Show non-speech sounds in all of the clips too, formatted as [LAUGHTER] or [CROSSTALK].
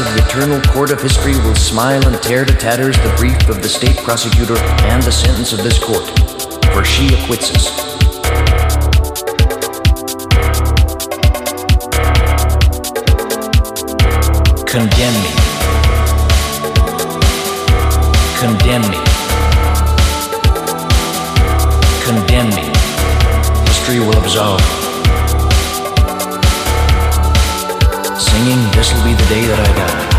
of the eternal court of history will smile and tear to tatters the brief of the state prosecutor and the sentence of this court, for she acquits us. Condemn me. Condemn me. Condemn me. History will absolve. Singing, this'll be the day that I die.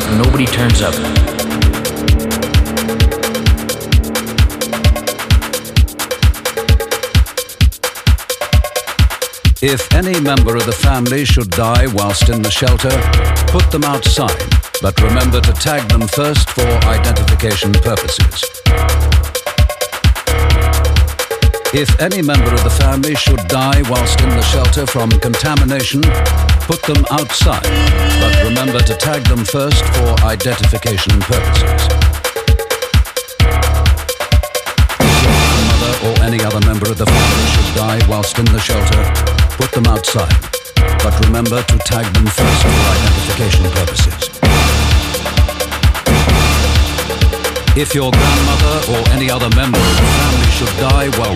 Out and nobody turns up. If any member of the family should die whilst in the shelter, put them outside, but remember to tag them first for identification purposes. If any member of the family should die whilst in the shelter from contamination, put them outside, but remember to tag them first for identification purposes. If your grandmother or any other member of the family should die whilst in the shelter, put them outside, but remember to tag them first for identification purposes. If your grandmother or any other member of the family should die, well,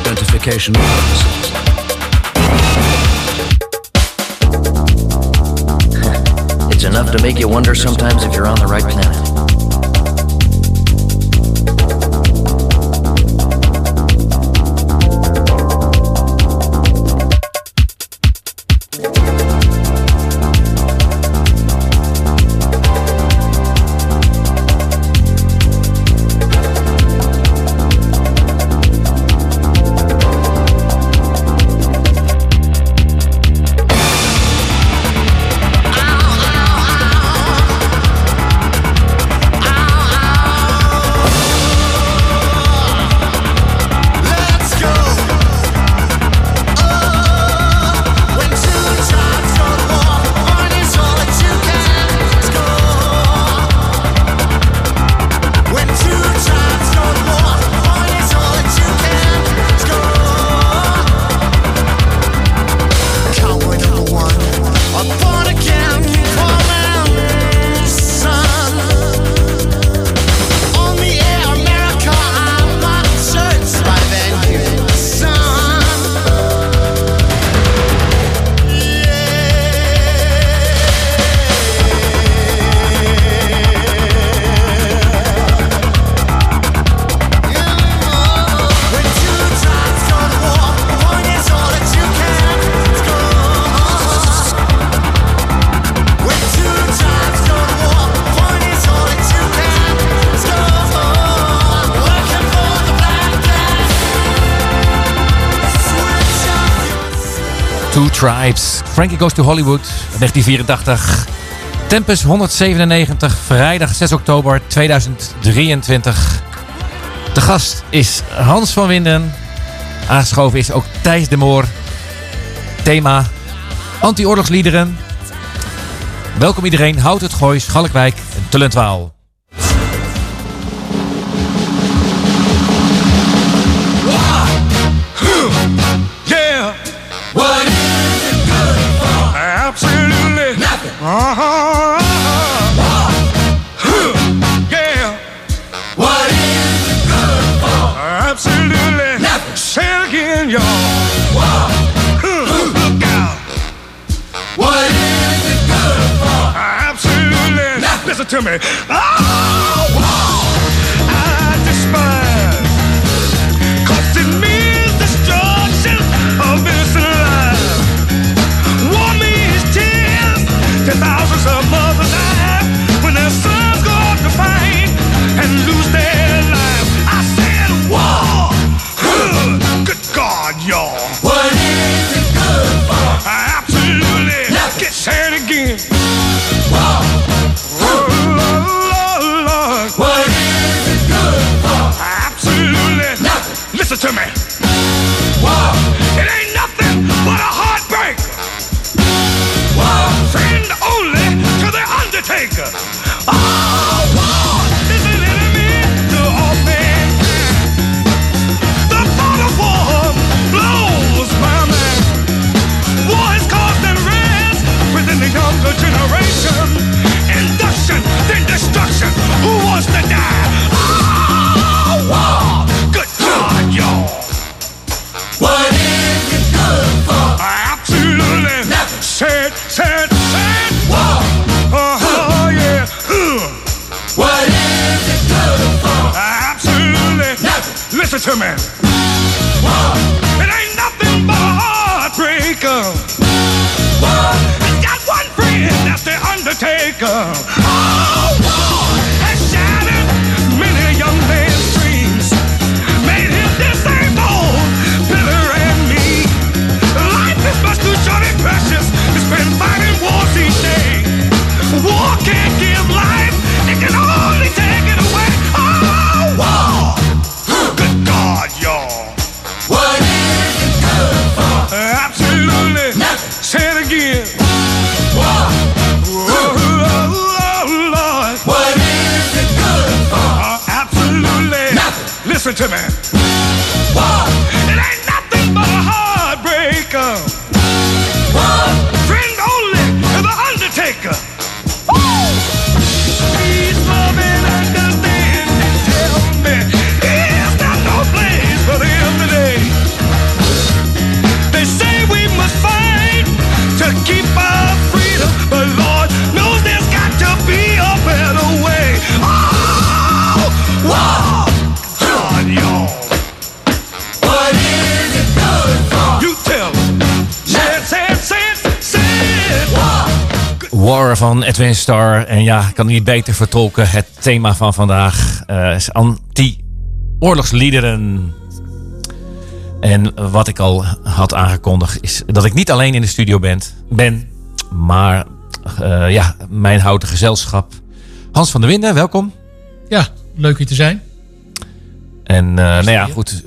identification purposes. Enough to make you wonder sometimes if you're on the right planet. Frankie Goes to Hollywood, 1984. Tempus 197, vrijdag 6 oktober 2023. De gast is Hans van Winden. Aangeschoven is ook Thijs de Moor. Thema anti-oorlogsliederen. Welkom iedereen, Hout het Gooi, Schalkwijk en Tullentwaal. Absolutely nothing. Listen to me. Oh, Listen to me. Wow. It ain't nothing but a heartbreak. Wow. Friend only to the undertaker. War van Edwin Starr. En ja, ik kan niet beter vertolken. Het thema van vandaag eh, is anti-oorlogsliederen. En wat ik al had aangekondigd is dat ik niet alleen in de studio ben. ben maar eh, ja, mijn houten gezelschap. Hans van der Winden, welkom. Ja, leuk hier te zijn. En uh, nou ja, goed.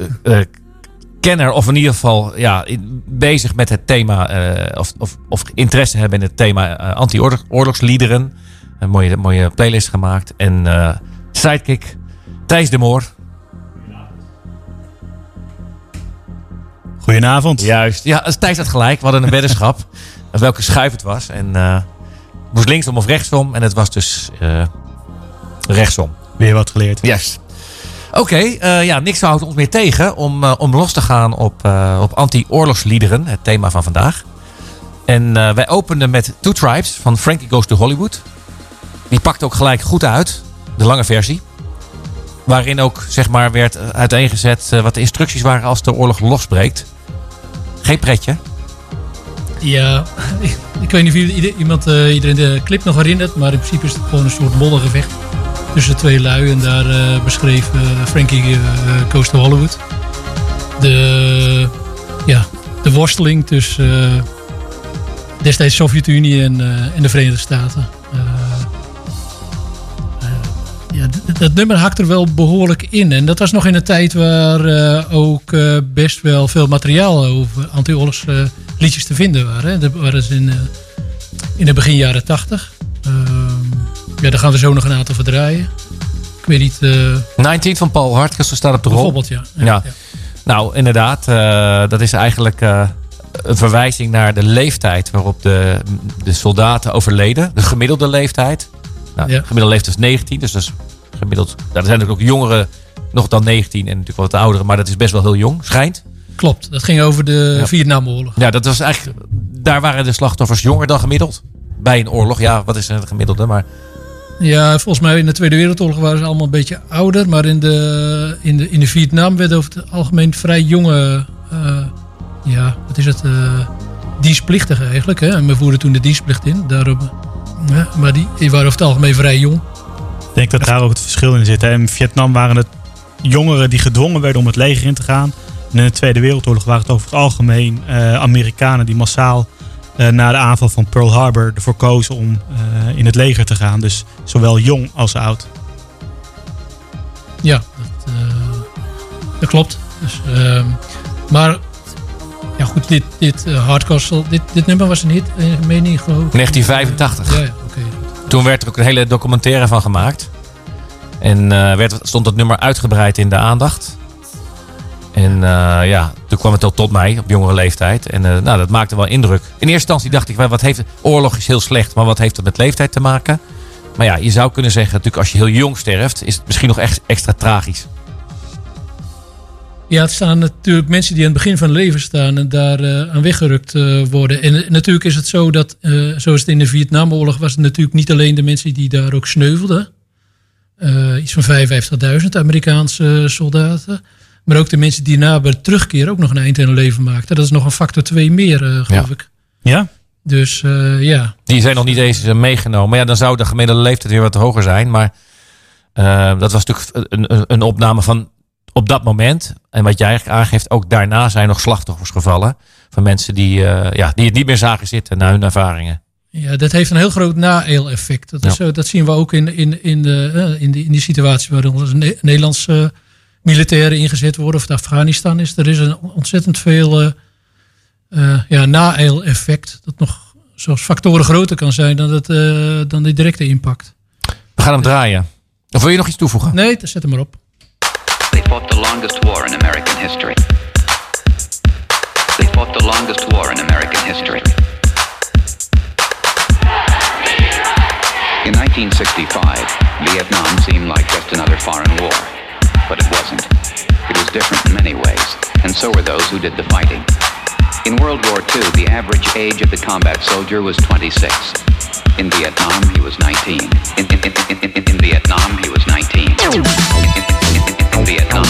Kenner of in ieder geval ja, in, bezig met het thema. Uh, of, of, of interesse hebben in het thema anti-oorlogsliederen. Een mooie, mooie playlist gemaakt. En sidekick Thijs de Moor. Goedenavond. Juist. Ja, Thijs had gelijk. We hadden een [LAUGHS] weddenschap. welke schuif het was. En moest linksom of rechtsom. En het was dus rechtsom. Weer wat geleerd. Juist. Oké, uh, ja, niks houdt ons meer tegen om, uh, om los te gaan op, uh, op anti-oorlogsliederen, het thema van vandaag. En wij openden met Two Tribes van Frankie Goes to Hollywood. Die pakte ook gelijk goed uit, de lange versie. Waarin ook zeg maar, werd uiteengezet wat de instructies waren als de oorlog losbreekt. Geen pretje. Ja, [LAUGHS] ik, weet niet of iemand iedereen de clip nog herinnert, maar in principe is het gewoon een soort moddergevecht tussen twee lui. En daar uh, beschreef uh, Frankie uh, Goes to Hollywood. De, ja, de worsteling tussen destijds Sovjet-Unie en, eh, en de Verenigde Staten. Eh, eh, ja, dat nummer hakt er wel behoorlijk in. En dat was nog in een tijd waar eh, ook eh, best wel veel materiaal over anti-oorlogs eh, liedjes te vinden waren. hè. Dat waren ze in, eh, in de begin jaren tachtig. Ja, daar gaan we zo nog een aantal verdraaien. Ik weet niet, eh, 19 van Paul Hartjes staat op de rol. bijvoorbeeld ja. Ja. Nou, inderdaad. eh, dat is eigenlijk eh, een verwijzing naar de leeftijd waarop de, de soldaten overleden. De gemiddelde leeftijd. Nou, Ja. Gemiddelde leeftijd is 19. Dus dat is gemiddeld. Nou, er zijn natuurlijk ook jongeren nog dan 19 en natuurlijk wat ouderen. Maar dat is best wel heel jong, schijnt. Klopt, dat ging over de Ja. Vietnamoorlog. Ja, dat was eigenlijk. Daar waren de slachtoffers jonger dan gemiddeld. Bij een oorlog. Ja, wat is het gemiddelde? Maar Ja, volgens mij in de Tweede Wereldoorlog waren ze allemaal een beetje ouder. Maar in de, in de, in de Vietnam werden over het algemeen vrij jonge... eh, ja, wat is het? eh dienstplichtigen eigenlijk. Hè? En we voerden toen de dienstplicht in. Daarom, maar die, waren over het algemeen vrij jong. Ik denk dat daar ook het verschil in zit. hè. In Vietnam waren het jongeren die gedwongen werden om het leger in te gaan. En in de Tweede Wereldoorlog waren het over het algemeen eh, Amerikanen die massaal na de aanval van Pearl Harbor ervoor kozen om eh, in het leger te gaan. Dus zowel jong als oud. Ja, dat, eh, dat klopt. Dus, ehm, maar ja goed, dit, dit eh, Hardcastle, dit, dit nummer was een hit, eh, meen ik geloof ik. 1985. Ja, ja oké. Toen werd er ook een hele documentaire van gemaakt. En eh, werd, stond dat nummer uitgebreid in de aandacht. En eh, ja, toen kwam het al tot mij op jongere leeftijd. En eh, nou, dat maakte wel indruk. In eerste instantie dacht ik, wat heeft, oorlog is heel slecht, maar wat heeft dat met leeftijd te maken? Maar ja, je zou kunnen zeggen, natuurlijk als je heel jong sterft, is het misschien nog echt extra tragisch. Ja, het staan natuurlijk mensen die aan het begin van hun leven staan en daar eh, aan weggerukt worden. En natuurlijk is het zo dat, zoals het in de Vietnamoorlog was, het natuurlijk niet alleen de mensen die daar ook sneuvelden. Iets van 55.000 Amerikaanse soldaten. Maar ook de mensen die na bij de terugkeer ook nog een eind in hun leven maakten. Dat is nog een factor 2 meer, eh, geloof Ja. ik. Ja? Dus eh, ja, Die zijn nog niet eens eh, meegenomen. Maar ja, dan zou de gemiddelde leeftijd weer wat hoger zijn. Maar dat was natuurlijk een, een, een opname van op dat moment. En wat jij eigenlijk aangeeft, ook daarna zijn nog slachtoffers gevallen. Van mensen die, eh, ja, die het niet meer zagen zitten na hun ervaringen. Ja, dat heeft een heel groot na-effect. Dat, Ja. dat zien we ook in, in, in, de, eh, in, die, in die situatie waar onze Ne- Nederlandse militairen ingezet worden, of het Afghanistan is. Er is een ontzettend veel eh, eh, ja, na-effect. Dat nog zoals factoren groter kan zijn dan, het, eh, dan die directe impact. We gaan hem draaien. Of wil je nog iets toevoegen? Nee, zet hem maar op. They fought the longest war in American history. They fought the longest war in American history. In 1965, Vietnam seemed like just another foreign war. But it wasn't. It was different in many ways, and so were those who did the fighting. In World War II, the average age of the combat soldier was 26. In Vietnam, he was 19. In, in, in, in, Vietnam, he was 19. In, in, in, in, in Vietnam,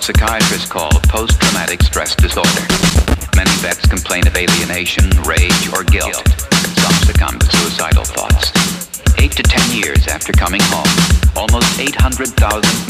what psychiatrists call post-traumatic stress disorder. Many vets complain of alienation, rage, or guilt. Some succumb to suicidal thoughts. Eight to ten years after coming home, almost 800,000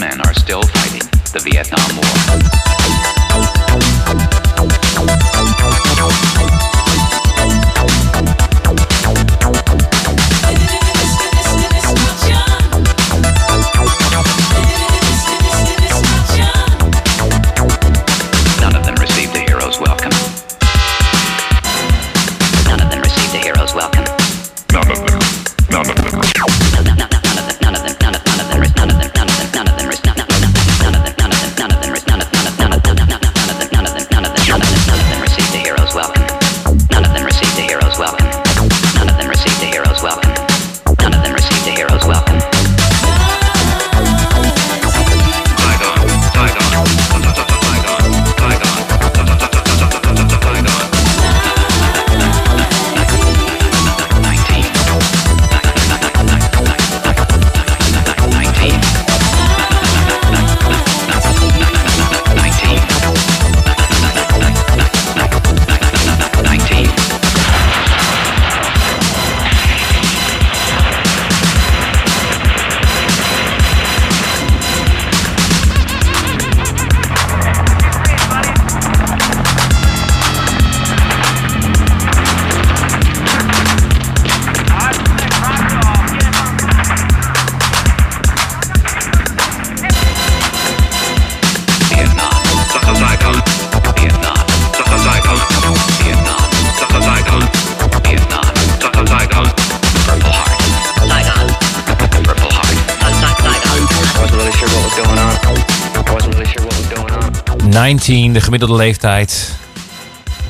19, de gemiddelde leeftijd.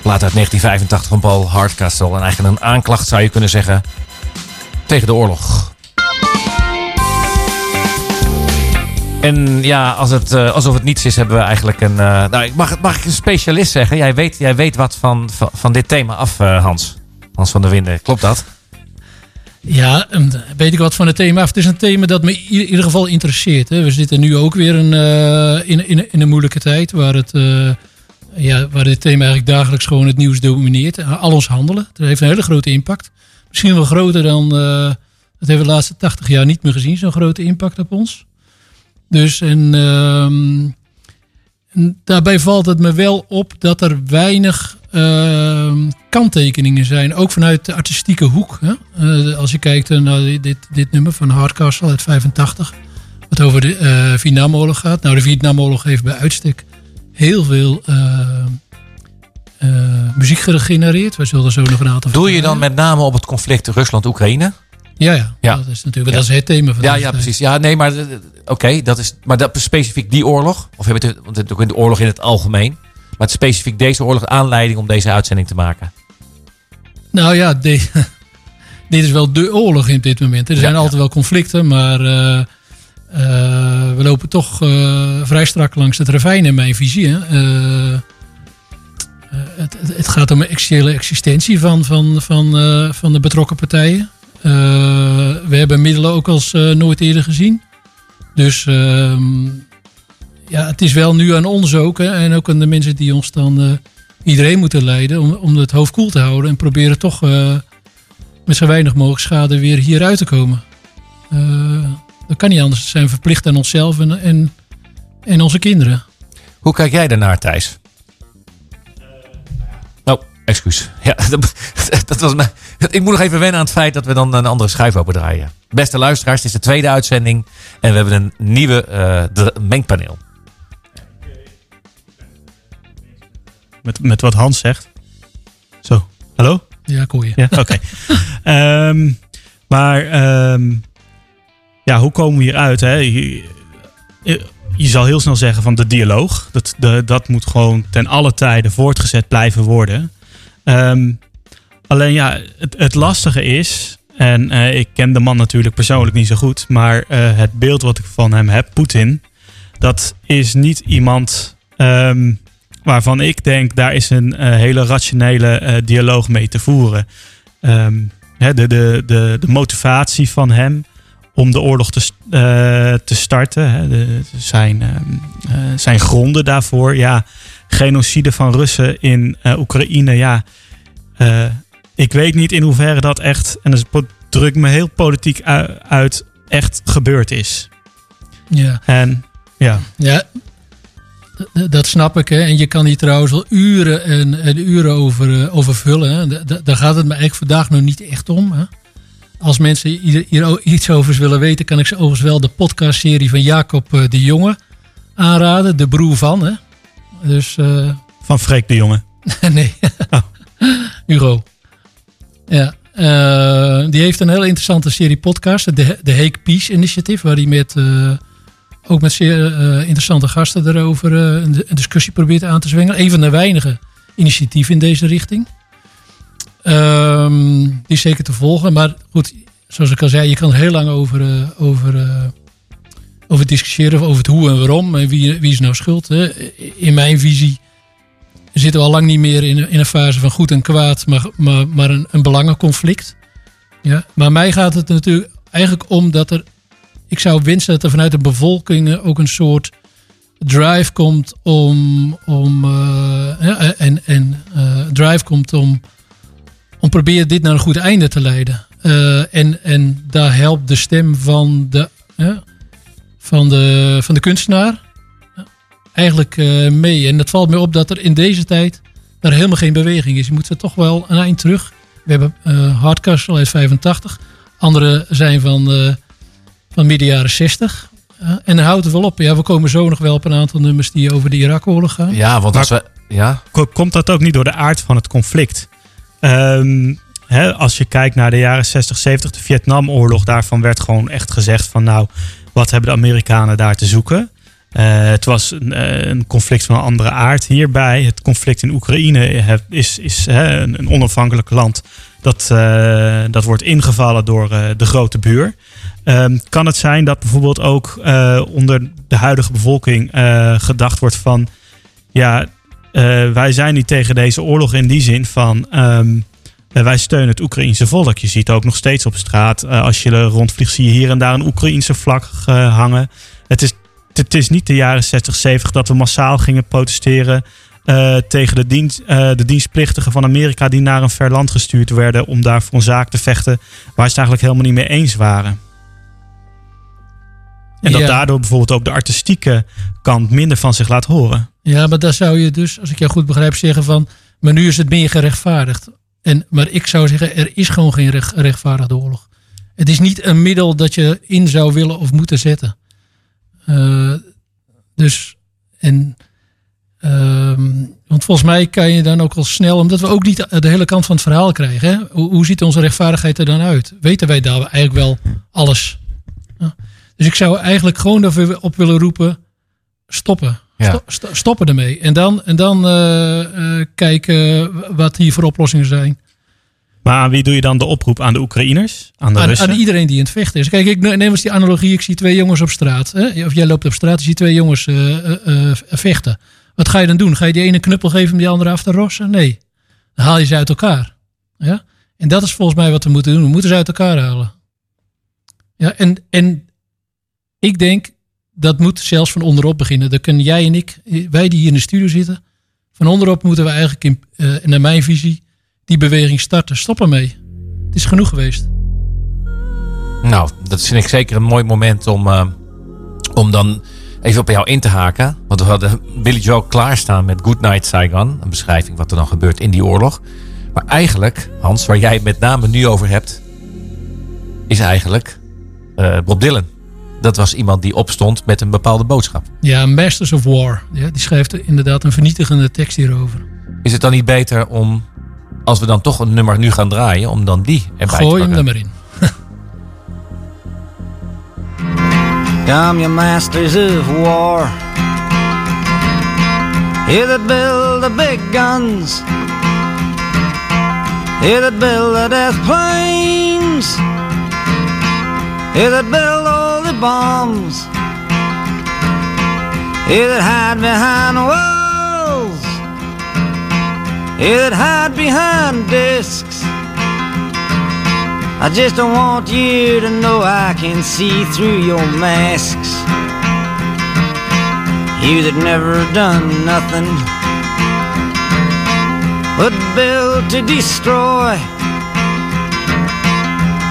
Plaat uit 1985 van Paul Hardcastle. En eigenlijk een aanklacht zou je kunnen zeggen tegen de oorlog. En ja, als het, eh, alsof het niets is, hebben we eigenlijk een. eh, nou, mag, mag ik een specialist zeggen? Jij weet, jij weet wat van, van, van dit thema af, eh, Hans. Hans van der Winden, klopt dat? Ja, en weet ik wat van het thema. Het is een thema dat me in ieder geval interesseert. Hè. We zitten nu ook weer eh, in, in, een moeilijke tijd waar, het, eh, ja, waar dit thema eigenlijk dagelijks gewoon het nieuws domineert. Eh, Al ons handelen. Dat heeft een hele grote impact. Misschien wel groter dan, eh, dat hebben we de laatste 80 jaar niet meer gezien, zo'n grote impact op ons. Dus en, ehm, en daarbij valt het me wel op dat er weinig ehm, kanttekeningen zijn, ook vanuit de artistieke hoek. Hè? Eh, als je kijkt eh, naar dit, dit nummer van Hardcastle uit 85, wat over de eh, Vietnamoorlog gaat. Nou, de Vietnamoorlog heeft bij uitstek heel veel muziek gegenereerd. We zullen er zo nog een aantal Doe je dan met name op het conflict Rusland-Oekraïne? Ja, ja, Ja. dat is natuurlijk dat is het thema van Ja, deze ja, precies. Ja, nee, maar eh, oké, dat is. Maar dat specifiek die oorlog. Of heb je het, want het ook in de oorlog in het algemeen. Maar het specifiek deze oorlog aanleiding om deze uitzending te maken. Nou ja, de- [LAUGHS] dit is wel de oorlog in dit moment. Er zijn Ja, altijd wel conflicten, maar eh, eh, we lopen toch eh, vrij strak langs het ravijn in mijn visie. Hè. Eh, eh, het, het- gaat om de existentie van, van, van, eh, van de betrokken partijen. Eh, we hebben middelen ook als eh, nooit eerder gezien. Dus ehm, ja, het is wel nu aan ons ook. Hè, en ook aan de mensen die ons dan eh, iedereen moeten leiden. Om, om het hoofd koel te houden. En proberen toch eh, met zo weinig mogelijk schade weer hieruit te komen. Eh, dat kan niet anders. We zijn verplicht aan onszelf en, en, en onze kinderen. Hoe kijk jij daarnaar, Thijs? Oh, excuus. Ja, [LAUGHS] dat, dat was mijn, Ik moet nog even wennen aan het feit dat we dan een andere schuif open draaien. Beste luisteraars, het is de tweede uitzending. En we hebben een nieuwe eh, mengpaneel. Met, met wat Hans zegt. Zo, hallo? Ja, ik hoor je. Ja, oké. [LAUGHS] Ehm, maar ehm, ja, hoe komen we hieruit? Hè? Je, je- je zal heel snel zeggen van de dialoog. Dat, de, dat moet gewoon ten alle tijde voortgezet blijven worden. Ehm, alleen ja, het, het lastige is... En eh, ik ken de man natuurlijk persoonlijk niet zo goed. Maar eh, het beeld wat ik van hem heb, Poetin... Dat is niet iemand ehm, waarvan ik denk... daar is een eh, hele rationele dialoog mee te voeren. Ehm, hè, de, de, de, de motivatie van hem om de oorlog te, te starten. Hè, de, zijn, ehm, eh, zijn gronden daarvoor. Ja, genocide van Russen in Oekraïne. Ja, ik weet niet in hoeverre dat echt, en dat drukt me heel politiek uit, echt gebeurd is. Ja. En ja, Ja, dat snap ik. Hè. En je kan hier trouwens wel uren en, en uren over, eh, over vullen. Hè. Daar gaat het me eigenlijk vandaag nog niet echt om. Hè. Als mensen hier, iets over willen weten, kan ik ze overigens wel de podcastserie van Jacob eh, de Jonge aanraden. De broer van. Hè. Dus, eh, van Freek de Jonge. [LAUGHS] nee, [LAUGHS] Hugo. Ja, eh, die heeft een hele interessante serie podcast, de, de Hake Peace Initiative, waar hij met, eh, ook met zeer eh, interessante gasten erover eh, een, discussie probeert aan te zwengelen. Een van de weinige initiatieven in deze richting. Ehm, die is zeker te volgen, maar goed, zoals ik al zei, je kan heel lang over, over, over discussiëren, over het hoe en waarom en wie, wie is nou schuld. Hè. In mijn visie zitten al lang niet meer in, in een fase van goed en kwaad, maar, maar, maar een, een belangenconflict. Ja, maar mij gaat het natuurlijk eigenlijk om dat er. Ik zou wensen dat er vanuit de bevolking ook een soort drive komt om. om eh, ja, en en eh, drive komt om. om proberen dit naar een goed einde te leiden. Eh, en, en daar helpt de stem van de, van de, van de kunstenaar eigenlijk eh, mee. En het valt me op dat er in deze tijd daar helemaal geen beweging is. Je moet er toch wel een eind terug. We hebben eh Hardcastle uit 85. Andere zijn van, eh, van midden jaren 60. Eh, en dan houdt het wel op. Ja, we komen zo nog wel op een aantal nummers die over de Irak-oorlog gaan. Ja, want als we... Ja, Ko- Komt dat ook niet door de aard van het conflict? Ehm, hè, als je kijkt naar de jaren 60, 70, de Vietnamoorlog, daarvan werd gewoon echt gezegd van nou, wat hebben de Amerikanen daar te zoeken? Eh, het was een, eh, een conflict van een andere aard. Hierbij, het conflict in Oekraïne is, is hè, een, onafhankelijk land. Dat, eh, dat wordt ingevallen door de grote buur. Ehm, kan het zijn dat bijvoorbeeld ook onder de huidige bevolking gedacht wordt van... ja, wij zijn niet tegen deze oorlog in die zin van... ehm, eh, wij steunen het Oekraïense volk. Je ziet ook nog steeds op straat, als je rondvliegt, zie je hier en daar een Oekraïense vlag hangen. Het is, het is niet de jaren 60, 70 dat we massaal gingen protesteren eh, tegen de, dienst, eh, de dienstplichtigen van Amerika die naar een ver land gestuurd werden om daar voor een zaak te vechten waar ze het eigenlijk helemaal niet mee eens waren. En dat Ja. daardoor bijvoorbeeld ook de artistieke kant minder van zich laat horen. Ja, maar daar zou je dus, als ik jou goed begrijp, zeggen van... maar nu is het meer gerechtvaardigd. En, maar ik zou zeggen, er is gewoon geen recht, rechtvaardigde oorlog. Het is niet een middel dat je in zou willen of moeten zetten. Eh, dus, en... ehm, want volgens mij kan je dan ook al snel, omdat we ook niet de hele kant van het verhaal krijgen. Hè? Hoe, hoe ziet onze rechtvaardigheid er dan uit? Weten wij daar eigenlijk wel alles? Ja. Dus ik zou eigenlijk gewoon ervoor op willen roepen: stoppen. Ja. Sto- sto- stoppen ermee. En dan, en dan eh, eh, kijken wat hier voor oplossingen zijn. Maar aan wie doe je dan de oproep? Aan de Oekraïners? Aan de Aan, Russen? aan iedereen die in het vechten is. Kijk, ik neem eens die analogie. Ik zie twee jongens op straat. Hè? Of jij loopt op straat, je ziet twee jongens eh, eh, eh, vechten. Wat ga je dan doen? Ga je die ene knuppel geven om die andere af te rossen? Nee. Dan haal je ze uit elkaar. Ja? En dat is volgens mij wat we moeten doen. We moeten ze uit elkaar halen. Ja, en, en ik denk, dat moet zelfs van onderop beginnen. Dan kunnen jij en ik, wij die hier in de studio zitten, van onderop moeten we eigenlijk, in, naar mijn visie, die beweging starten. Stop ermee. Het is genoeg geweest. Nou, dat vind ik zeker een mooi moment om, eh, om dan even op jou in te haken. Want we hadden Billy Joe klaarstaan met Good Night Saigon. Een beschrijving wat er dan gebeurt in die oorlog. Maar eigenlijk, Hans, waar jij het met name nu over hebt, is eigenlijk eh, Bob Dylan. Dat was iemand die opstond met een bepaalde boodschap. Ja, Masters of War. Ja, die schrijft inderdaad een vernietigende tekst hierover. Is het dan niet beter om, als we dan toch een nummer nu gaan draaien, om dan die erbij te Gooi hem er maar in. [LAUGHS] Come, you masters of war. You that build the big guns. You that build the death planes. You that build all the bombs. You that hide behind walls. That hide behind discs. I just don't want you to know I can see through your masks. You that never done nothing but build to destroy.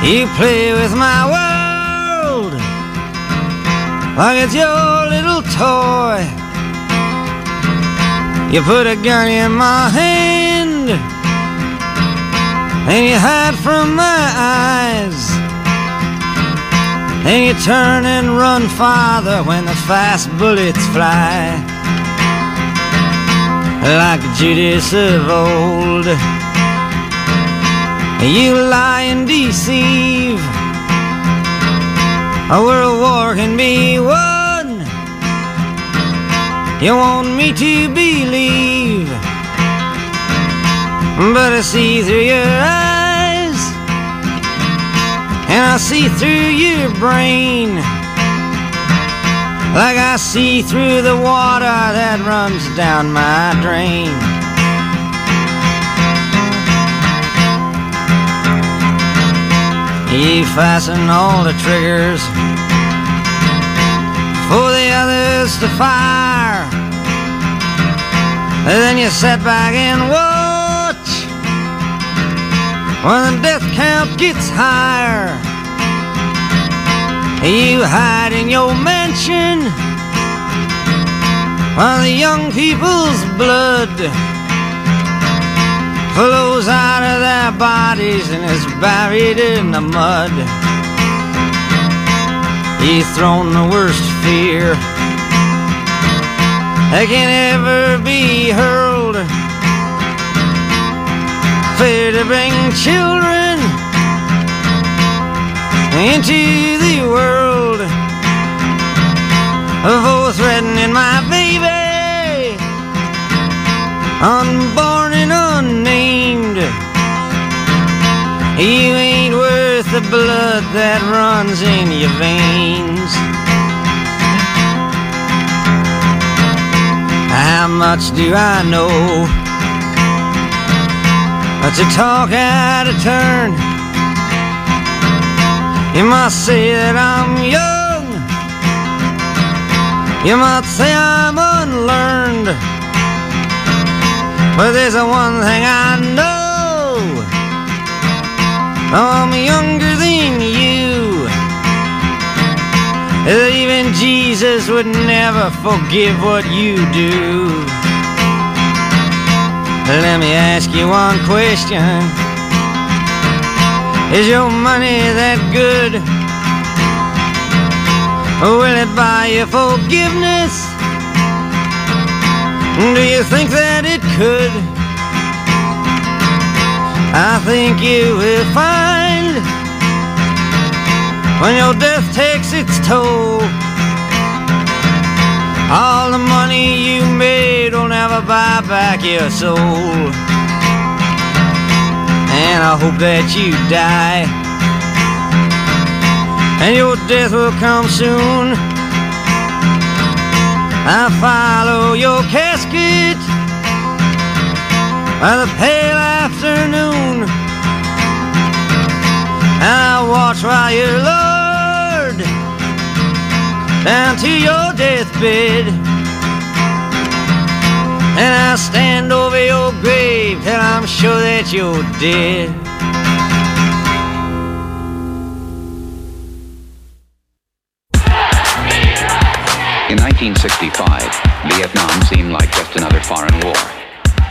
You play with my world like it's your little toy. You put a gun in my hand and you hide from my eyes. And you turn and run farther when the fast bullets fly. Like Judas of old, you lie and deceive. A world war can be won. You want me to believe. But I see through your eyes, and I see through your brain, like I see through the water that runs down my drain. You fasten all the triggers for the others to fire. Then you sit back and watch when the death count gets higher. You hide in your mansion while the young people's blood flows out of their bodies and is buried in the mud. You've thrown the worst fear that can ever be hurled. Fear to bring children into the world. For threatening my baby, unborn and unnamed. You ain't worth the blood that runs in your veins. How much do I know? But to talk out of turn, you might say that I'm young. You might say I'm unlearned. But there's one thing I know. I'm younger even Jesus would never forgive what you do. Let me ask you one question. Is your money that good? Will it buy you forgiveness? Do you think that it could? I think you will find when your death takes its toll. All the money you made will never buy back your soul. And I hope that you die. And your death will come soon. I follow your casket by the pale afternoon. And I watch while you're lowered down to your deathbed. And I stand over your grave till I'm sure that you're dead. In 1965, Vietnam seemed like just another foreign war,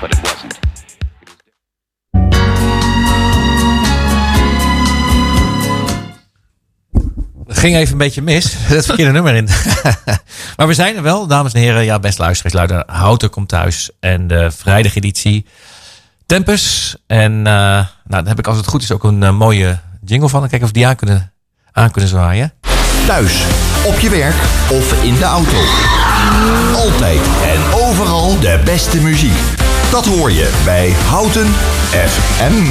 but it wasn't. Ging even een beetje mis. [LAUGHS] Het verkeerde nummer in. [LAUGHS] maar we zijn er wel, dames en heren. Ja, best luisteraars. Luider Houten komt thuis. En de vrijdageditie Tempus. En uh, nou, daar heb ik als het goed is ook een uh, mooie jingle van. Kijken of we die aan kunnen, aan kunnen zwaaien. Thuis, op je werk of in de auto. Altijd en overal de beste muziek. Dat hoor je bij Houten FM.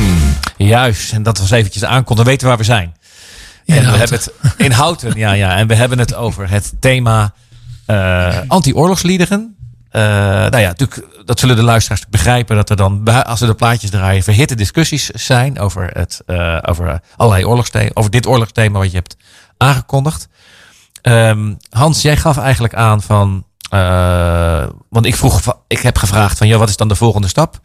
Juist, en dat was eventjes aankondigen. Dan weten we waar we zijn. In en we hebben het in Houten, ja, ja. En we hebben het over het thema eh, anti-oorlogsliederen. Eh, nou ja, natuurlijk, dat zullen de luisteraars begrijpen dat er dan, als we de plaatjes draaien, verhitte discussies zijn over, het, eh, over allerlei oorlogsthema, over dit oorlogsthema wat je hebt aangekondigd. Ehm, Hans, jij gaf eigenlijk aan van, want ik vroeg, ik heb gevraagd van, ja, wat is dan de volgende stap?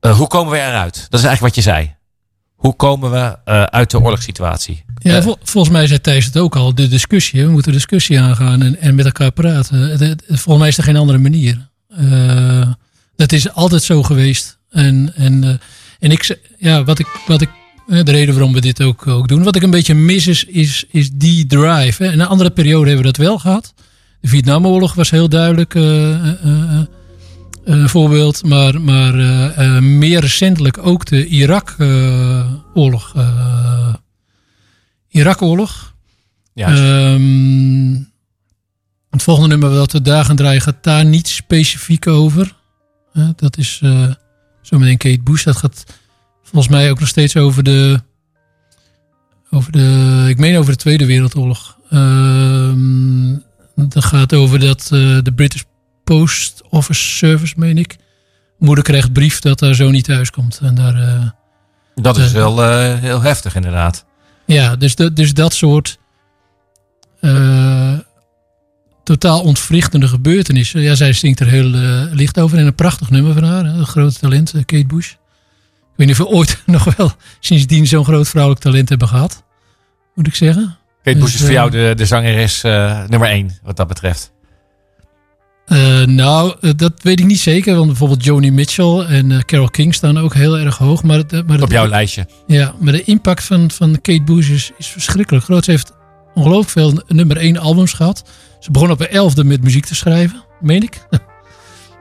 Hoe komen we eruit? Dat is eigenlijk wat je zei. Hoe komen we eh, uit de oorlogssituatie? Ja, vol- volgens mij zei Thijs het ook al. De discussie. We moeten discussie aangaan en, en met elkaar praten. Volgens mij is er geen andere manier. Eh, dat is altijd zo geweest. En, en, eh, en ik, ja, wat ik, wat ik, eh, de reden waarom we dit ook, ook doen. Wat ik een beetje mis is, is, is die drive. Hè. In een andere periode hebben we dat wel gehad. De Vietnamoorlog was heel duidelijk eh, eh, eh, een voorbeeld. Maar, maar eh, eh, meer recentelijk ook de Irak-oorlog. eh, Irak-oorlog. Juist. Ehm, het volgende nummer dat we daar gaan draaien gaat daar niet specifiek over. Eh, dat is eh zometeen Kate Bush. Dat gaat volgens mij ook nog steeds over de, over de ik meen over de Tweede Wereldoorlog. Ehm, dat gaat over dat eh, de British Post Office Service, meen ik. Moeder krijgt brief dat haar zoon niet thuis komt. En daar, eh, Dat is eh, wel eh, heel heftig inderdaad. ja, dus, dat dus dat soort eh, totaal ontwrichtende gebeurtenissen. Ja, zij zingt er heel licht over. En een prachtig nummer van haar. Hè, een groot talent, Kate Bush. Ik weet niet of we ooit [LAUGHS] nog wel sindsdien zo'n groot vrouwelijk talent hebben gehad. Moet ik zeggen. Kate Bush is Dus, voor eh, jou de, de zangeres eh, nummer één, wat dat betreft. Eh, nou, eh, dat weet ik niet zeker. Want bijvoorbeeld Joni Mitchell en eh, Carole King staan ook heel erg hoog. Maar, het, maar Op jouw lijstje. Ja, maar de impact van, van Kate Bush is, is verschrikkelijk groot. Ze heeft ongelooflijk veel nummer één albums gehad. Ze begon op de elfde met muziek te schrijven, meen ik. [LAUGHS]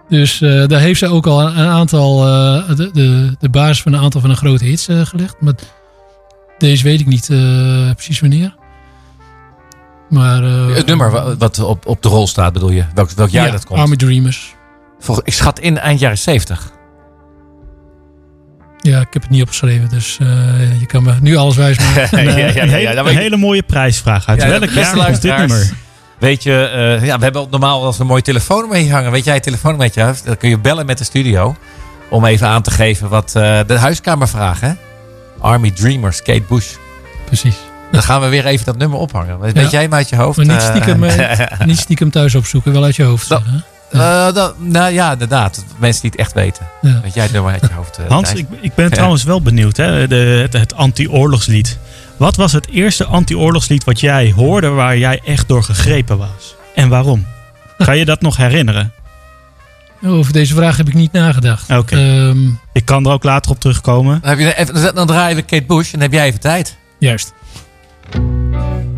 Dus daar heeft ze ook al een, aantal, de, de, de basis van een aantal van de grote hits gelegd. Maar deze weet ik niet precies wanneer. Maar, eh, Het nummer wa- wat op, op de rol staat, bedoel je? Welk, welk jaar ja, dat komt? Army Dreamers. Volg- ik schat in eind jaren 70. Ja, ik heb het niet opgeschreven, dus eh, je kan me nu alles wijs maken. [LAUGHS] Een, Ja, eh, ja, ja, een ja, hele, een mooie prijsvraag. Uit Ja, welk jaar komt dit nummer? Weet je, eh, ja, we hebben normaal als een mooi telefoon mee hangen. Weet jij het telefoon met je hebt? Dan kun je bellen met de studio. Om even aan te geven wat eh, de huiskamer vragen. hè? Army Dreamers, Kate Bush. Precies. Dan gaan we weer even dat nummer ophangen. Weet Ja. jij hem uit je hoofd? Maar niet eh? stiekem, eh, [LAUGHS] niet stiekem thuis opzoeken, wel uit je hoofd. Dat- hè? Eh, dat- nou ja, inderdaad. Mensen die het echt weten. Ja. Weet jij het nummer uit je hoofd? eh, Hans, ik, ik ben Ja. trouwens wel benieuwd. Hè? De, het, het anti-oorlogslied. Wat was het eerste anti-oorlogslied wat jij hoorde waar jij echt door gegrepen was? En waarom? Kan je dat nog herinneren? Over deze vraag heb ik niet nagedacht. Oké. Ehm, Ik kan er ook later op terugkomen. Dan, heb je even, dan draaien we Kate Bush en dan heb jij even tijd. juist. Oh,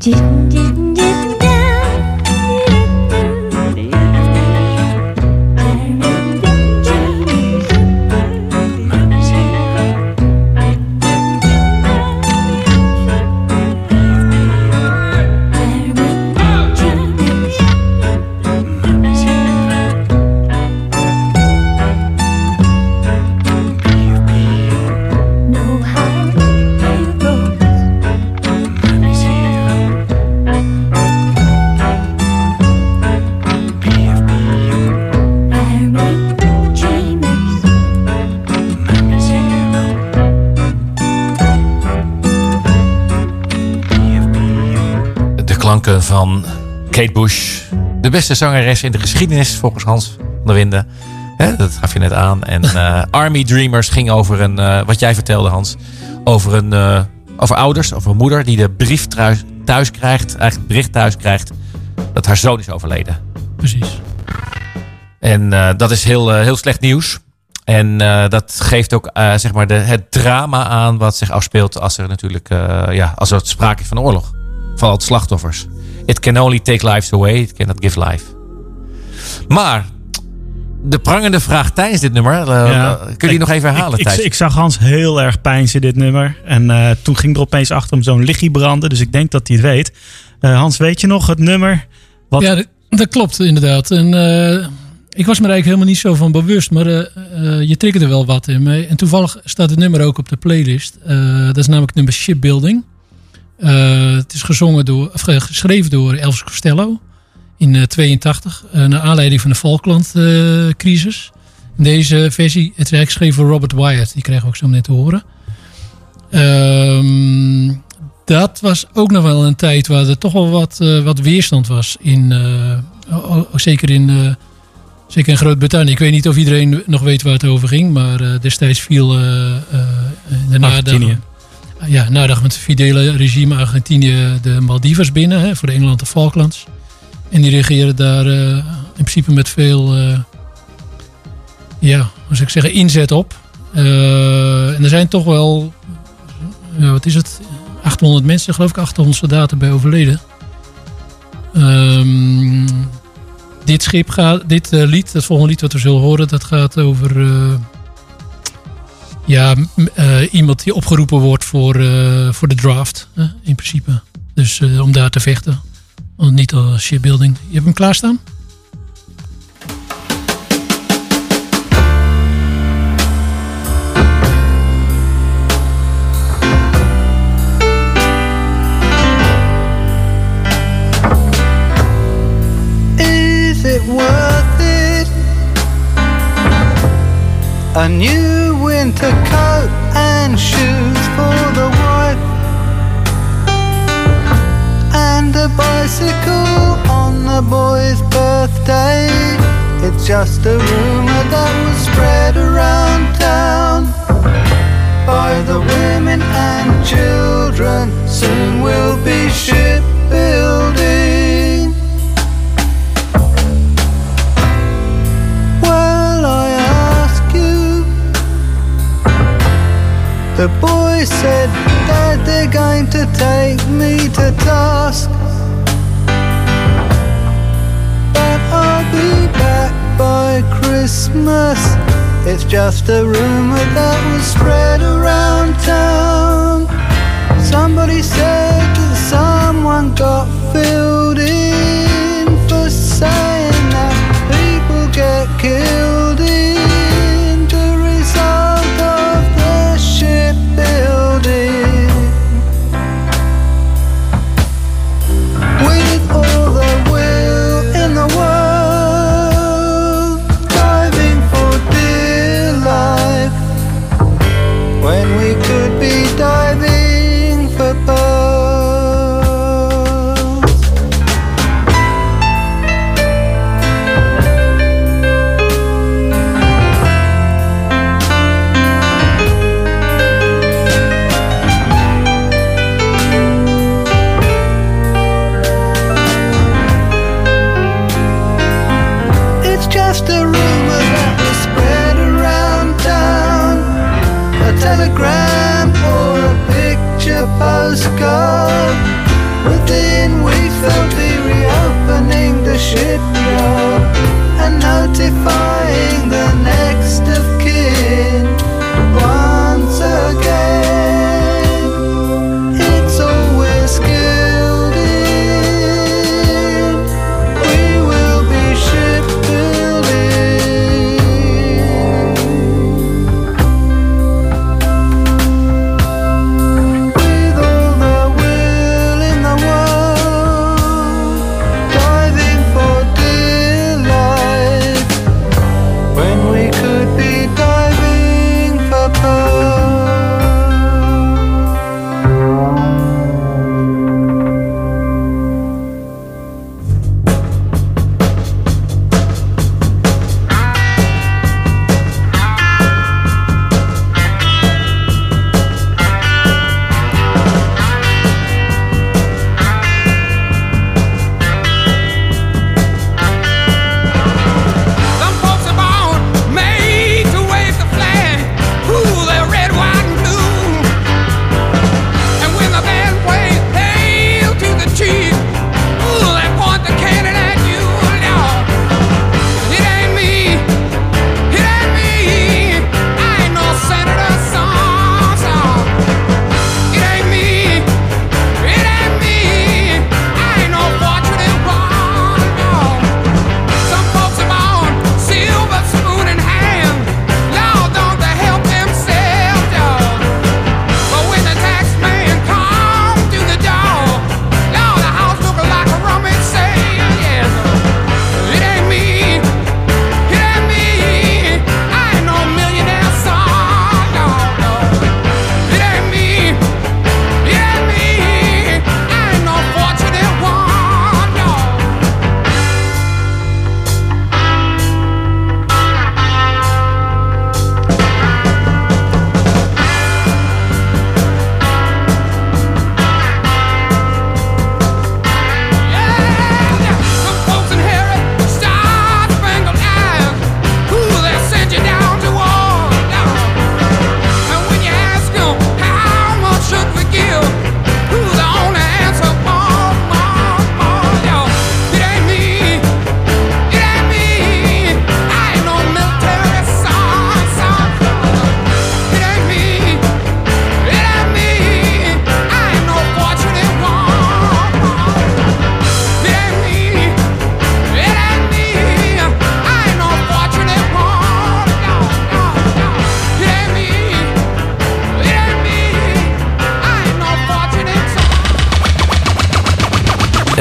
今天 van Kate Bush. De beste zangeres in de geschiedenis volgens Hans van der Winden. Dat gaf je net aan. En [LAUGHS] eh, Army Dreamers ging over een, eh, wat jij vertelde Hans, over, een, eh, over ouders, over een moeder die de brief thuis, thuis krijgt, eigenlijk het bericht thuis krijgt dat haar zoon is overleden. Precies. En dat is heel, heel slecht nieuws. En dat geeft ook zeg maar de, het drama aan wat zich afspeelt als er natuurlijk ja, als er sprake is van oorlog. Van het slachtoffers. It can only take lives away, it cannot give life. Maar de prangende vraag tijdens dit nummer, eh, Ja. kun je die nog even herhalen Ik, ik, ik zag Hans heel erg pijnzen dit nummer. En eh, toen ging er opeens achter hem zo'n lichtje branden. Dus ik denk dat hij het weet. Eh, Hans, weet je nog het nummer? Wat... Ja, dat, dat klopt inderdaad. En, eh, ik was me er eigenlijk helemaal niet zo van bewust, maar eh, eh, je triggerde wel wat in me. En toevallig staat het nummer ook op de playlist. Eh, dat is namelijk het nummer Shipbuilding. Eh, het is gezongen door, of, eh, geschreven door Elvis Costello in 1982, naar aanleiding van de Falkland-crisis. Deze versie, het is geschreven door Robert Wyatt, die kregen we ook zo net te horen. Ehm, dat was ook nog wel een tijd waar er toch wel wat, eh, wat weerstand was. In, eh, zeker, in, eh, zeker in Groot-Brittannië. Ik weet niet of iedereen nog weet waar het over ging. Maar eh, destijds viel eh, eh, nadagen, Argentinië. Ja, nadagen met het fidele regime Argentinië de Maldivas binnen. Hè, voor Engeland de Falklands. En die regeerden daar eh, in principe met veel eh, ja, hoe ik zeggen, inzet op. Eh, en er zijn toch wel, wat is het, 800 mensen, geloof ik, 800 soldaten bij overleden. Ehm, dit schip gaat, dit lied, het volgende lied wat we zullen horen, dat gaat over ja, eh, iemand die opgeroepen wordt voor, eh, voor de draft, in principe. Dus eh, om daar te vechten. Want niet als shipbuilding. Je hebt hem klaarstaan? Is it worth it? A new winter coat and shoes for the wife, and a bicycle on the boy's birthday. It's just a rumor that was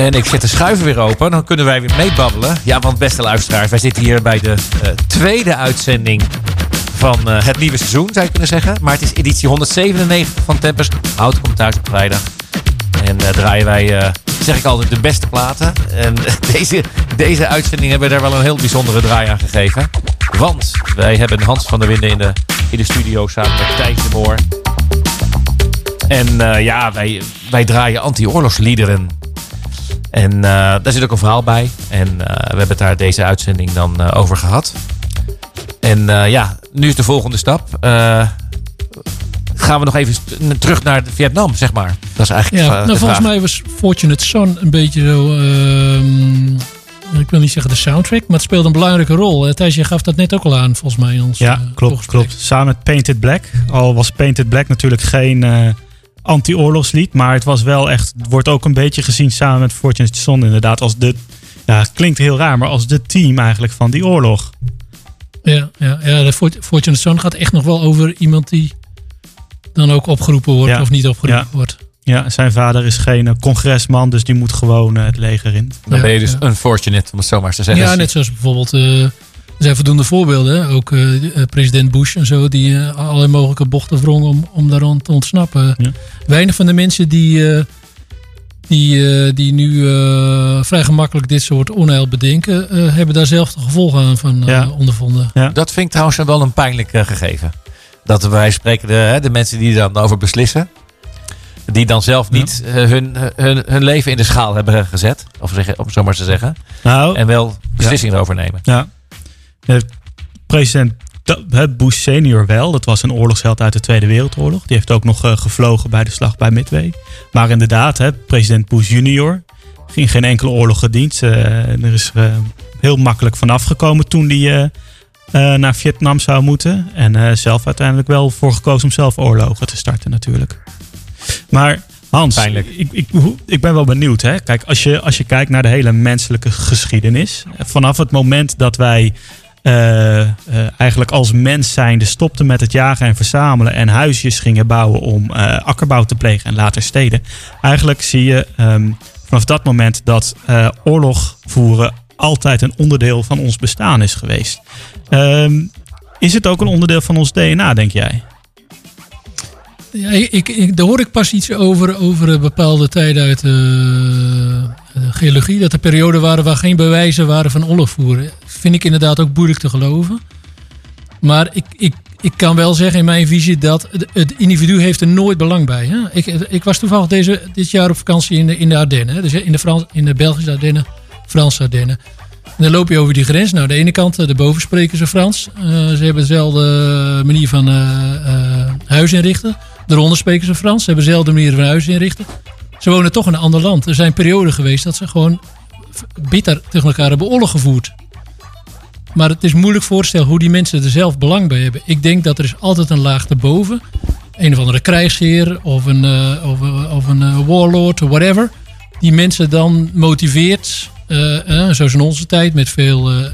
En ik zet de schuiven weer open. Dan kunnen wij weer meebabbelen. Ja, want beste luisteraars, wij zitten hier bij de eh, tweede uitzending van eh, het nieuwe seizoen, zou je kunnen zeggen. Maar het is editie 197 van Tempest. Hout komt thuis op vrijdag. En eh, draaien wij, zeg ik altijd, de beste platen. En [LAUGHS] deze, deze uitzending hebben we daar wel een heel bijzondere draai aan gegeven. Want wij hebben Hans van der Winden in de, in de studio samen met Thijs de. En ja, wij, wij draaien anti-oorlogsliederen. En eh, daar zit ook een verhaal bij. En eh, we hebben het daar deze uitzending dan eh, over gehad. En eh, ja, nu is de volgende stap. Eh, gaan we nog even terug naar Vietnam, zeg maar. Dat is eigenlijk Ja, nou, de volgens vraag. mij was Fortunate Son een beetje zo. ehm, ik wil niet zeggen de soundtrack, maar het speelde een belangrijke rol. Thijs, je gaf dat net ook al aan, volgens mij. In ons, Ja, klopt, klopt. Samen met Painted Black. Al was Painted Black natuurlijk geen eh, anti-oorlogslied. Maar het was wel echt. Het wordt ook een beetje gezien samen met Fortunate Son inderdaad. Als de. Ja, het klinkt heel raar, maar als de team eigenlijk van die oorlog. Ja, ja, ja de Fort- Fortunate Son gaat echt nog wel over iemand die dan ook opgeroepen wordt Ja. of niet opgeroepen Ja. wordt. Ja, zijn vader is geen eh, congresman, dus die moet gewoon eh, het leger in. Dan ben je dus unfortunate, om het zo maar te zeggen. Ja, net zoals bijvoorbeeld. eh, er zijn voldoende voorbeelden. Ook eh, eh, president Bush en zo, die eh, allerlei mogelijke bochten wrong om, om daaraan te ontsnappen. Weinig van de mensen die, eh, die, eh, die nu eh, vrij gemakkelijk dit soort onheil bedenken, eh, hebben daar zelf de gevolgen aan van eh, Ja. ondervonden. Dat vind ik trouwens wel een pijnlijk gegeven. Dat wij spreken de, hè, de mensen die er dan over beslissen. Die dan zelf niet hun, hun, hun leven in de schaal hebben gezet. Of zeggen, om zo maar te zeggen. Nou, en wel beslissingen erover nemen. Ja. Eh, president Bush senior wel. Dat was een oorlogsheld uit de Tweede Wereldoorlog. Die heeft ook nog eh, gevlogen bij de slag bij Midway. Maar inderdaad, president Bush junior ging geen enkele oorlog gediend. Eh, er is heel makkelijk vanaf gekomen toen hij naar Vietnam zou moeten. En zelf uiteindelijk wel voor gekozen om zelf oorlogen te starten natuurlijk. Maar Hans, ik, ik, ik ben wel benieuwd. Hè? Kijk, als je, als je kijkt naar de hele menselijke geschiedenis. Vanaf het moment dat wij eh, eh, eigenlijk als mens zijnde stopten met het jagen en verzamelen. En huisjes gingen bouwen om eh, akkerbouw te plegen en later steden. Eigenlijk zie je ehm, vanaf dat moment dat oorlog voeren altijd een onderdeel van ons bestaan is geweest. Ehm, is het ook een onderdeel van ons DNA, denk jij? Ja, ik, ik, daar hoor ik pas iets over, over bepaalde tijden uit de geologie. Dat er perioden waren waar geen bewijzen waren van oorlog voeren. Vind ik inderdaad ook moeilijk te geloven. Maar ik, ik, ik kan wel zeggen in mijn visie dat het, individu heeft er nooit belang bij. Hè? Ik, ik was toevallig deze, dit jaar op vakantie in de, in de Ardennen. Dus in de, Frans, in de Belgische Ardennen, Franse Ardennen. En dan loop je over die grens. Nou, de ene kant, eh, daarboven spreken ze Frans. Eh, ze hebben dezelfde manier van eh, eh, huis inrichten. Daaronder spreken ze Frans. Ze hebben dezelfde manier van huis inrichten. Ze wonen toch in een ander land. Er zijn perioden geweest dat ze gewoon bitter tegen elkaar hebben oorlog gevoerd. Maar het is moeilijk voor te stellen hoe die mensen er zelf belang bij hebben. Ik denk dat er is altijd een laag erboven. Een of andere krijgsheer of een, eh, of, een- of een eh, warlord of whatever. Die mensen dan motiveert, eh, eh, zoals in onze tijd, met veel, eh,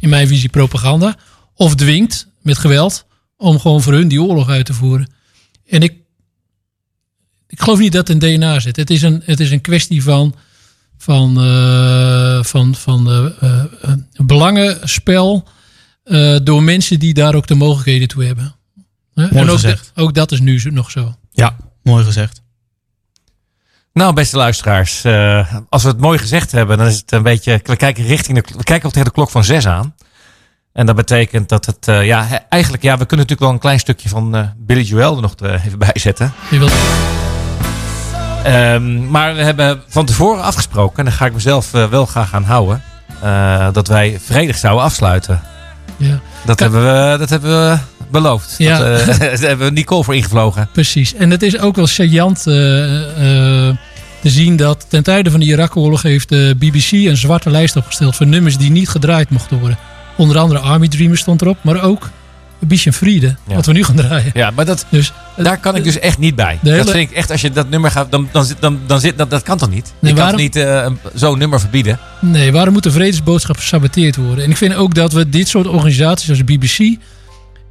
in mijn visie, propaganda. Of dwingt met geweld om gewoon voor hun die oorlog uit te voeren. En ik, ik geloof niet dat het in DNA zit. Het is een, het is een kwestie van, van, eh, van, van eh, belangenspel eh, door mensen die daar ook de mogelijkheden toe hebben. Hè? Mooi en ook, gezegd. ook dat is nu zo- nog zo. Ja, mooi gezegd. Nou, beste luisteraars, eh, als we het mooi gezegd hebben, dan is het een beetje. We kijken richting de, we kijken al tegen de klok van zes aan. En dat betekent dat het, eh, ja, eigenlijk, ja, we kunnen natuurlijk wel een klein stukje van eh, Billy Joel er nog even bij zetten. Je wilt- Ehm, maar we hebben van tevoren afgesproken, en daar ga ik mezelf eh, wel graag aan houden, eh, dat wij vredig zouden afsluiten. Ja. Dat, hebben we, dat hebben we beloofd. Ja. Dat, eh, [LAUGHS] daar hebben we Nicole voor ingevlogen. Precies. En het is ook wel saillant te zien dat ten tijde van de Irak-oorlog heeft de BBC een zwarte lijst opgesteld van nummers die niet gedraaid mochten worden. Onder andere Army Dreamers stond erop, maar ook Bish en Friede, Ja. wat we nu gaan draaien. Ja, maar dat, Dus, daar kan ik dus echt niet bij. Hele- Dat vind ik echt, als je dat nummer gaat, dan, dan, zit- dan, dan zit dat, dat kan toch niet? Nee, je kan waarom- toch niet eh, zo'n nummer verbieden? Nee, waarom moet de vredesboodschap gesaboteerd worden? En ik vind ook dat we dit soort organisaties als BBC...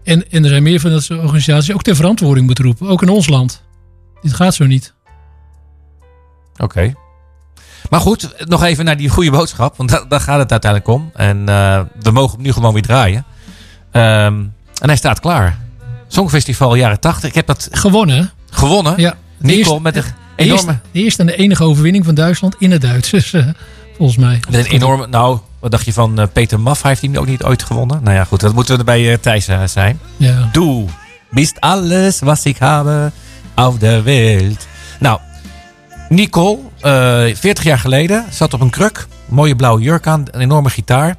en, en er zijn meer van dat soort organisaties... ook ter verantwoording moeten roepen. Ook in ons land. Dit gaat zo niet. Oké. Maar goed, nog even naar die goede boodschap. Want daar, daar gaat het uiteindelijk om. En eh, we mogen hem nu gewoon weer draaien. Ehm, en hij staat klaar. Songfestival jaren 80. Ik heb dat Gewonnen. gewonnen. Ja. De Nicole met een De enorme... eerste, de eerste en de enige overwinning van Duitsland in het Duits. Dus, eh, volgens mij. Met een enorme... Nou, wat dacht je van eh, Peter Maff? Heeft hij ook niet ooit gewonnen? Nou ja, goed. Dat moeten we bij eh, Thijs zijn. Ja. Du bist alles was ik habe auf der Welt. Nou, Nicole, eh 40 jaar geleden, zat op een kruk. Mooie blauwe jurk aan, een enorme gitaar.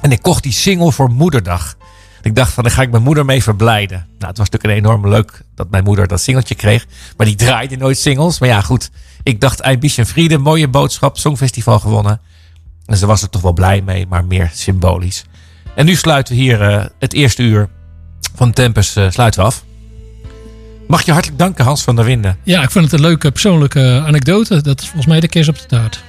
En ik kocht die single voor moederdag. Ik dacht van, daar ga ik mijn moeder mee verblijden. Nou, het was natuurlijk een enorm leuk dat mijn moeder dat singeltje kreeg. Maar die draaide nooit singles. Maar ja, goed. Ik dacht, Ein bisschen Friede, mooie boodschap, Songfestival gewonnen. En ze was er toch wel blij mee, maar meer symbolisch. En nu sluiten we hier eh, het eerste uur van Tempus eh, sluiten af. Mag je hartelijk danken, Hans van der Winden. Ja, ik vond het een leuke persoonlijke anekdote. Dat is volgens mij de kerst op de taart.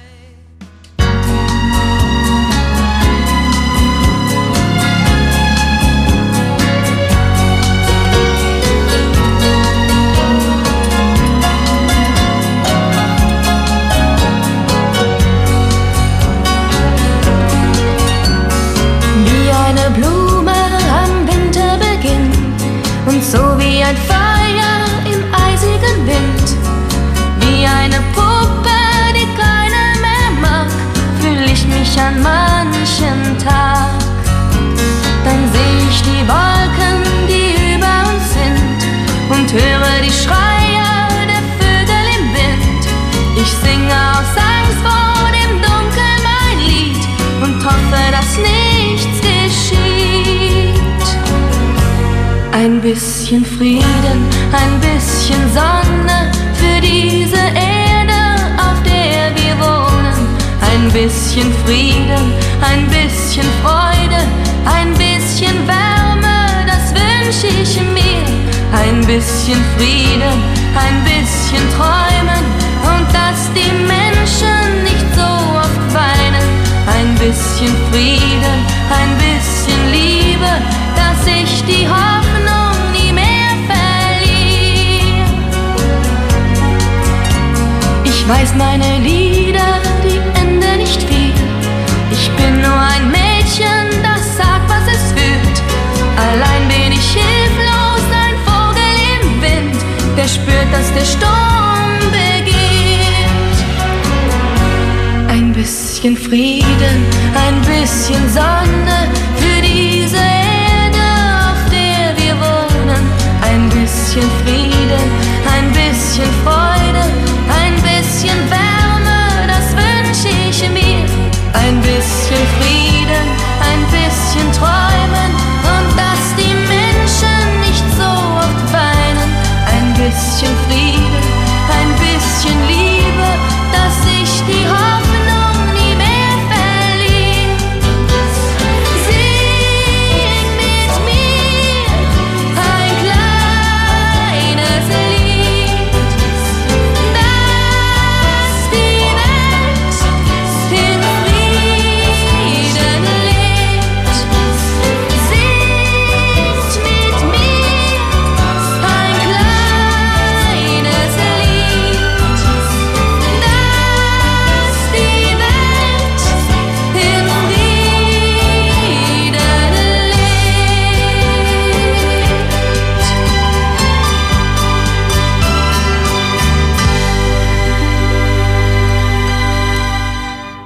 Bisschen Frieden, ein bisschen Sonne für diese Erde, auf der wir wohnen. Ein bisschen Frieden, ein bisschen Freude, ein bisschen Wärme, das wünsche ich mir. Ein bisschen Frieden, ein bisschen Träumen und dass die Menschen nicht so oft weinen. Ein bisschen Frieden, ein bisschen Liebe, dass ich die Hoffnung Weiß meine Lieder, die Ende nicht viel. Ich bin nur ein Mädchen, das sagt, was es fühlt. Allein bin ich hilflos, ein Vogel im Wind, der spürt, dass der Sturm beginnt. Ein bisschen Frieden, ein bisschen Sonne für diese Erde, auf der wir wohnen. Ein bisschen Frieden, ein bisschen Freude. since we